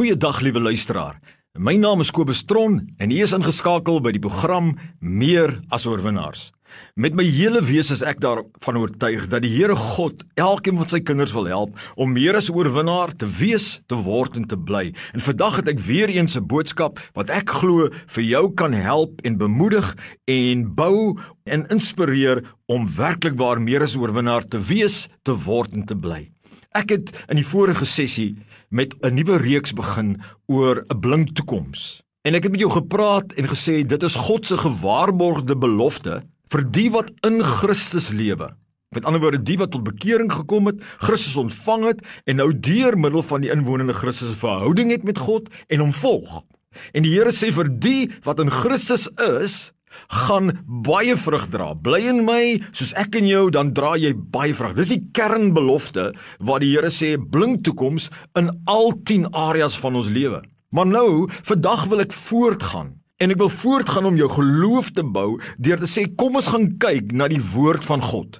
Goeiedag liewe luisteraar. My naam is Kobus Tron en u is ingeskakel by die program Meer as oorwinnaars. Met my hele wese is ek daarvan oortuig dat die Here God elkeen van sy kinders wil help om meer as oorwinnaar te wees, te word en te bly. En vandag het ek weer eens 'n boodskap wat ek glo vir jou kan help en bemoedig en bou en inspireer om werklik waar meer as oorwinnaar te wees, te word en te bly. Ek het in die vorige sessie met 'n nuwe reeks begin oor 'n blink toekoms. En ek het met jou gepraat en gesê dit is God se gewaarborgde belofte vir die wat in Christus lewe. Met ander woorde, die wat tot bekering gekom het, Christus ontvang het en nou deur middel van die inwonende Christus 'n verhouding het met God en hom volg. En die Here sê vir die wat in Christus is, gaan baie vrug dra. Bly in my soos ek in jou, dan dra jy baie vrug. Dis die kernbelofte wat die Here sê blink toekoms in al 10 areas van ons lewe. Maar nou, vandag wil ek voortgaan. En ek wil voortgaan om jou geloof te bou deur te sê kom ons gaan kyk na die woord van God.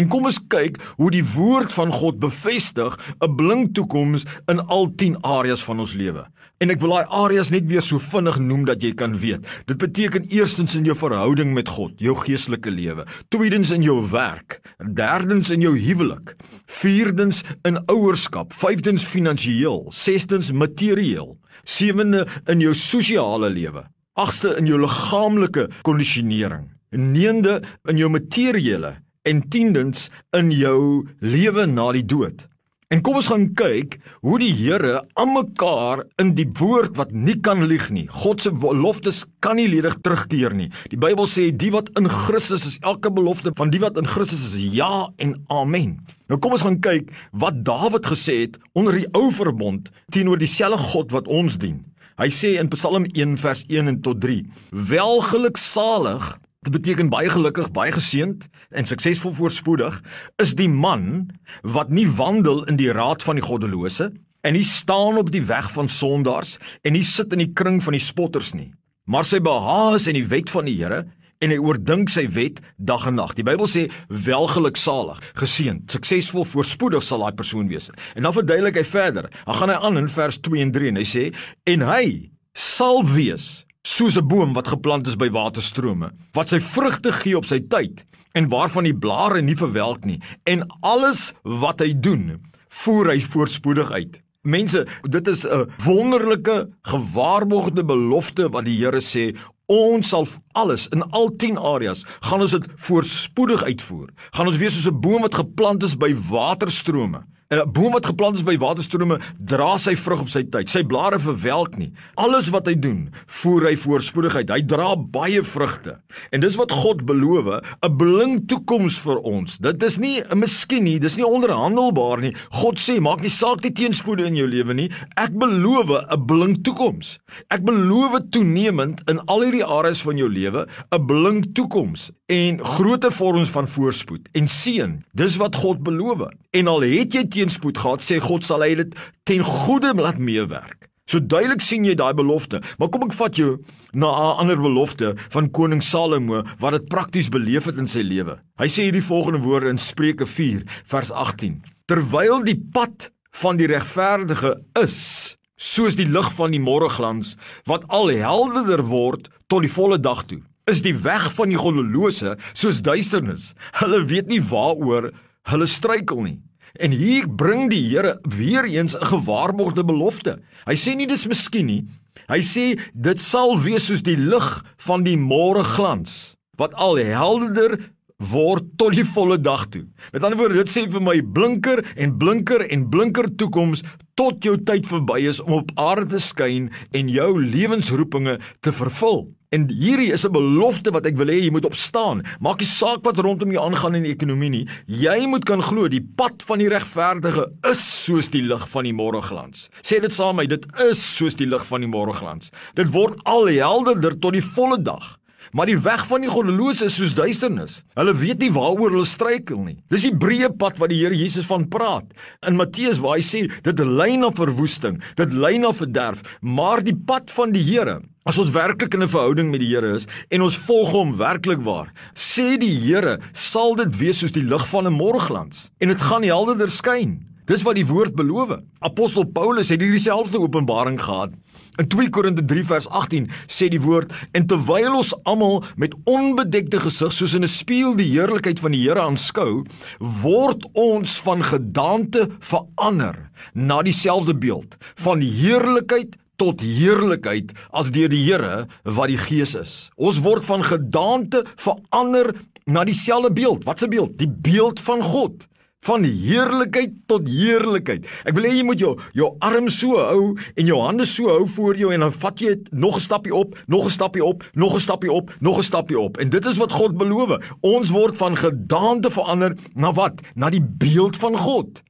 En kom ons kyk hoe die woord van God bevestig 'n blink toekoms in al 10 areas van ons lewe. En ek wil daai areas net weer so vinnig noem dat jy kan weet. Dit beteken eerstens in jou verhouding met God, jou geestelike lewe, tweedens in jou werk, derdens in jou huwelik, vierdens in ouerskap, vyfdens finansiëel, sestens materieel, sewende in jou sosiale lewe, agste in jou liggaamlike kondisionering, neende in jou materiële en tiendens in jou lewe na die dood. En kom ons gaan kyk hoe die Here aan mekaar in die woord wat nie kan lieg nie. God se beloftes kan nie ledig terugkeer nie. Die Bybel sê die wat in Christus is, elke belofte van die wat in Christus is, ja en amen. Nou kom ons gaan kyk wat Dawid gesê het onder die ou verbond teenoor dieselfde God wat ons dien. Hy sê in Psalm 1 vers 1 en tot 3: Welgeluksalig Dit beteken baie gelukkig, baie geseënd en suksesvol voorspoedig is die man wat nie wandel in die raad van die goddelose en nie staan op die weg van sondaars en nie sit in die kring van die spotters nie, maar sy behaag is in die wet van die Here en hy oordink sy wet dag en nag. Die Bybel sê welgeluksalig, geseënd, suksesvol, voorspoedig sal daai persoon wees. En dan verduidelik hy verder. Dan gaan hy aan in vers 2 en 3 en hy sê en hy sal wees soos 'n boom wat geplant is by waterstrome, wat sy vrugte gee op sy tyd en waarvan die blare nie verwelk nie en alles wat hy doen, voer hy voorspoedig uit. Mense, dit is 'n wonderlike gewaarborgde belofte wat die Here sê Ons sal alles in al 10 areas gaan ons dit voorspoedig uitvoer. Gaan ons wees soos 'n boom wat geplant is by waterstrome. 'n Boom wat geplant is by waterstrome dra sy vrug op sy tyd. Sy blare verwelk nie. Alles wat hy doen, voer hy voorspoedigheid. Hy dra baie vrugte. En dis wat God beloof, 'n blink toekoms vir ons. Dit is nie 'n miskien nie, dis nie onderhandelbaar nie. God sê, maak nie saak die teenspoede in jou lewe nie. Ek beloof 'n blink toekoms. Ek beloof toenemend in al hierdie areas van jou lewe 'n blink toekoms en groter vorms van voorspoed en seën. Dis wat God beloof. En al het jy teenspoed gehad, sê God sal hy dit ten goeie laat meewerk. So duidelik sien jy daai belofte. Maar kom ek vat jou na 'n ander belofte van koning Salomo wat dit prakties beleef het in sy lewe. Hy sê hierdie volgende woorde in Spreuke 4 vers 18: Terwyl die pad van die regverdige is soos die lig van die môreglans wat al helderder word tot die volle dag toe, is die weg van die goddelose soos duisternis. Hulle weet nie waaroor hulle struikel nie. En hier bring die Here weer eens 'n gewaarborgde belofte. Hy sê nie dis miskien nie. Hy sê dit sal wees soos die lig van die môre glans wat al helderder word tot die volle dag toe. Met ander woorde, dit sê vir my blinker en blinker en blinker toekoms tot jou tyd verby is om op aarde te skyn en jou lewensroepinge te vervul. En hierdie is 'n belofte wat ek wil hê jy moet opstaan. Maak nie saak wat rondom jou aangaan in die ekonomie nie. Jy moet kan glo die pad van die regverdige is soos die lig van die môreglans. Sê dit saam met my, dit is soos die lig van die môreglans. Dit word al helderder tot die volle dag. Maar die weg van die goddelose is soos duisternis. Hulle weet nie waaroor hulle struikel nie. Dis die breë pad wat die Here Jesus van praat. In Matteus waar hy sê dit lei na verwoesting, dit lei na verderf, maar die pad van die Here As ons werklik in 'n verhouding met die Here is en ons volg hom werklik waar, sê die Here, sal dit wees soos die lig van 'n môreglans en dit gaan helderder skyn. Dis wat die woord beloof. Apostel Paulus het hierdie selfde openbaring gehad. In 2 Korinte 3 vers 18 sê die woord en terwyl ons almal met onbedekte gesig soos in 'n spieël die heerlikheid van die Here aanskou, word ons van gedaante verander na dieselfde beeld, van heerlikheid tot heerlikheid as deur die Here wat die Gees is. Ons word van gedaante verander na dieselfde beeld. Wat 'n beeld? Die beeld van God van heerlikheid tot heerlikheid. Ek wil hê jy moet jou jou arm so hou en jou hande so hou voor jou en dan vat jy nog 'n stappie op, nog 'n stappie op, nog 'n stappie op, nog 'n stappie op. En dit is wat God beloof. Ons word van gedaante verander na wat? Na die beeld van God.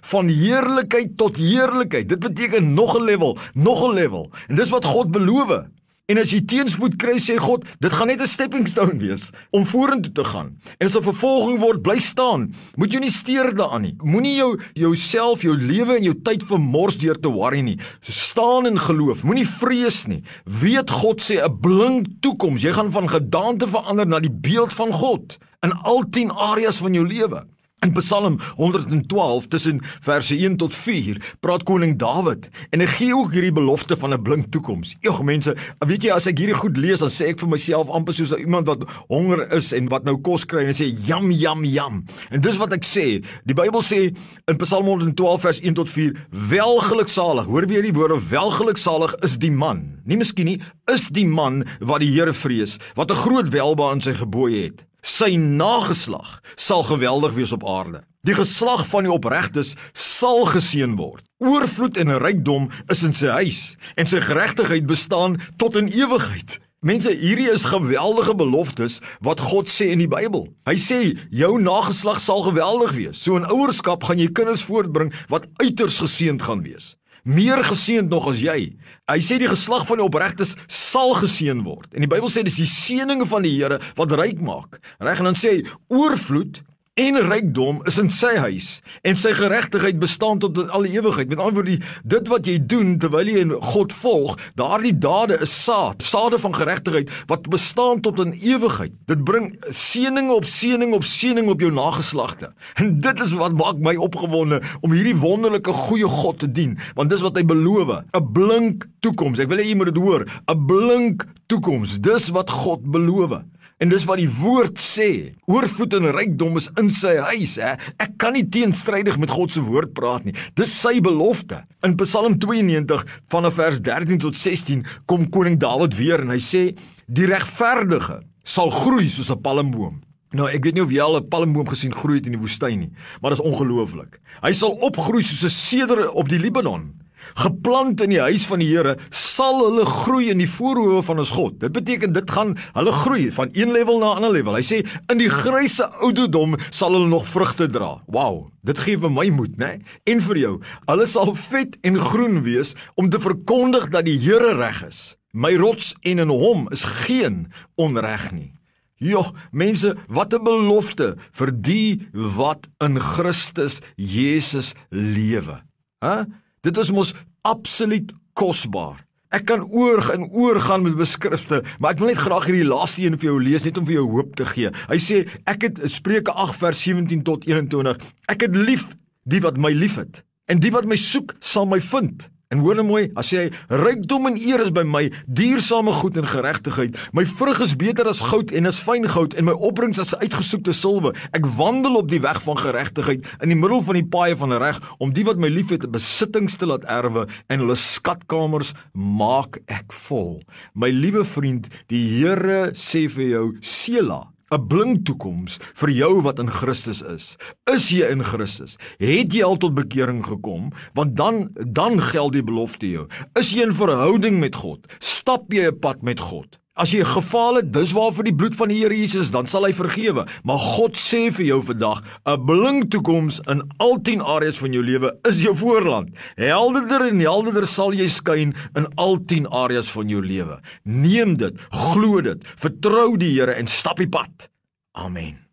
Van heerlikheid tot heerlikheid. Dit beteken nog 'n level, nog 'n level. En dis wat God beloof. En as jy teenspoed kry, sê God, dit gaan net 'n stepping stone wees om vorentoe te gaan. En as 'n vervolging word, bly staan. Moet jy nie steur daaraan nie. Moenie jou jouself, jou lewe en jou tyd vermors deur te worry nie. So staan in geloof. Moenie vrees nie. Weet God sê 'n blink toekoms. Jy gaan van gedaante verander na die beeld van God in al 10 areas van jou lewe. In Psalm 112 tussen verse 1 tot 4 praat koning Dawid en hy gee ook hierdie belofte van 'n blink toekoms. Ag mense, weet jy as ek hierdie goed lees dan sê ek vir myself amper soos iemand wat honger is en wat nou kos kry en sê jam jam jam. En dis wat ek sê. Die Bybel sê in Psalm 112 vers 1 tot 4 welgeluksalig. Hoor weer die woorde welgeluksalig is die man. Nie miskien nie, is die man wat die Here vrees, wat 'n groot welbehae in sy gebooie het. Sy nageslag sal geweldig wees op aarde. Die geslag van die opregtes sal geseën word. Oorvloed en rykdom is in sy huis en sy geregtigheid bestaan tot in ewigheid. Mense, hierdie is geweldige beloftes wat God sê in die Bybel. Hy sê jou nageslag sal geweldig wees. So in ouerskap gaan jy kinders voortbring wat uiters geseënd gaan wees meer geseënd nog as jy. Hy sê die geslag van die opregtes sal geseën word. En die Bybel sê dis die seëninge van die Here wat ryk maak. Reg en dan sê hy oorvloed en rykdom is in sy huis en sy geregtigheid bestaan tot in alle ewigheid. Met ander woorde, dit wat jy doen terwyl jy God volg, daardie dade is saad, sade van geregtigheid wat bestaan tot in ewigheid. Dit bring seëninge op seëning op seëning op jou nageslagte. En dit is wat maak my opgewonde om hierdie wonderlike goeie God te dien, want dis wat hy beloof, 'n blink toekoms. Ek wil hê jy moet dit hoor, 'n blink toekoms. Dis wat God beloof. En dis wat die woord sê. Oorvloed en rykdom is in sy huis, hè. Ek kan nie teenstrydig met God se woord praat nie. Dis sy belofte. In Psalm 92 vanaf vers 13 tot 16 kom koning Dawid weer en hy sê: "Die regverdige sal groei soos 'n palmboom." Nou, ek weet nie of jy al 'n palmboom gesien groei het in die woestyn nie, maar dit is ongelooflik. Hy sal opgroei soos 'n seder op die Libanon. Geplant in die huis van die Here sal hulle groei in die voorhoewe van ons God. Dit beteken dit gaan hulle groei van een level na 'n ander level. Hy sê in die grysse ouderdom sal hulle nog vrugte dra. Wow, dit gee vir my moed, né? En vir jou. Hulle sal vet en groen wees om te verkondig dat die Here reg is. My rots en in hom is geen onreg nie. Jo, mense, wat 'n belofte vir die wat in Christus Jesus lewe. Hæ? Huh? Dit is mos absoluut kosbaar. Ek kan oor en oor gaan met beskrifte, maar ek wil net graag hierdie laaste een vir jou lees net om vir jou hoop te gee. Hy sê ek het Spreuke 8 vers 17 tot 21. Ek het lief die wat my liefhet en die wat my soek sal my vind. En hoor nou mooi, as jy rykdom en eer is by my, duursame goed en geregtigheid, my vrug is beter as goud en as fyn goud en my opbrengs as uitgesoekte silwer. Ek wandel op die weg van geregtigheid in die middel van die paaie van reg om die wat my liefhet besittings te laat erwe en hulle skatkamers maak ek vol. My liewe vriend, die Here sê vir jou, Sela 'n blink toekoms vir jou wat in Christus is. Is jy in Christus? Het jy al tot bekering gekom? Want dan dan geld die belofte jou. Is jy in verhouding met God? Stap jy 'n pad met God? As jy gefaal het, dis waarvoor die bloed van die Here Jesus, dan sal hy vergewe. Maar God sê vir jou vandag, 'n blink toekoms in al 10 areas van jou lewe is jou voorland. Helderder en helderder sal jy skyn in al 10 areas van jou lewe. Neem dit, glo dit, vertrou die Here en stap die pad. Amen.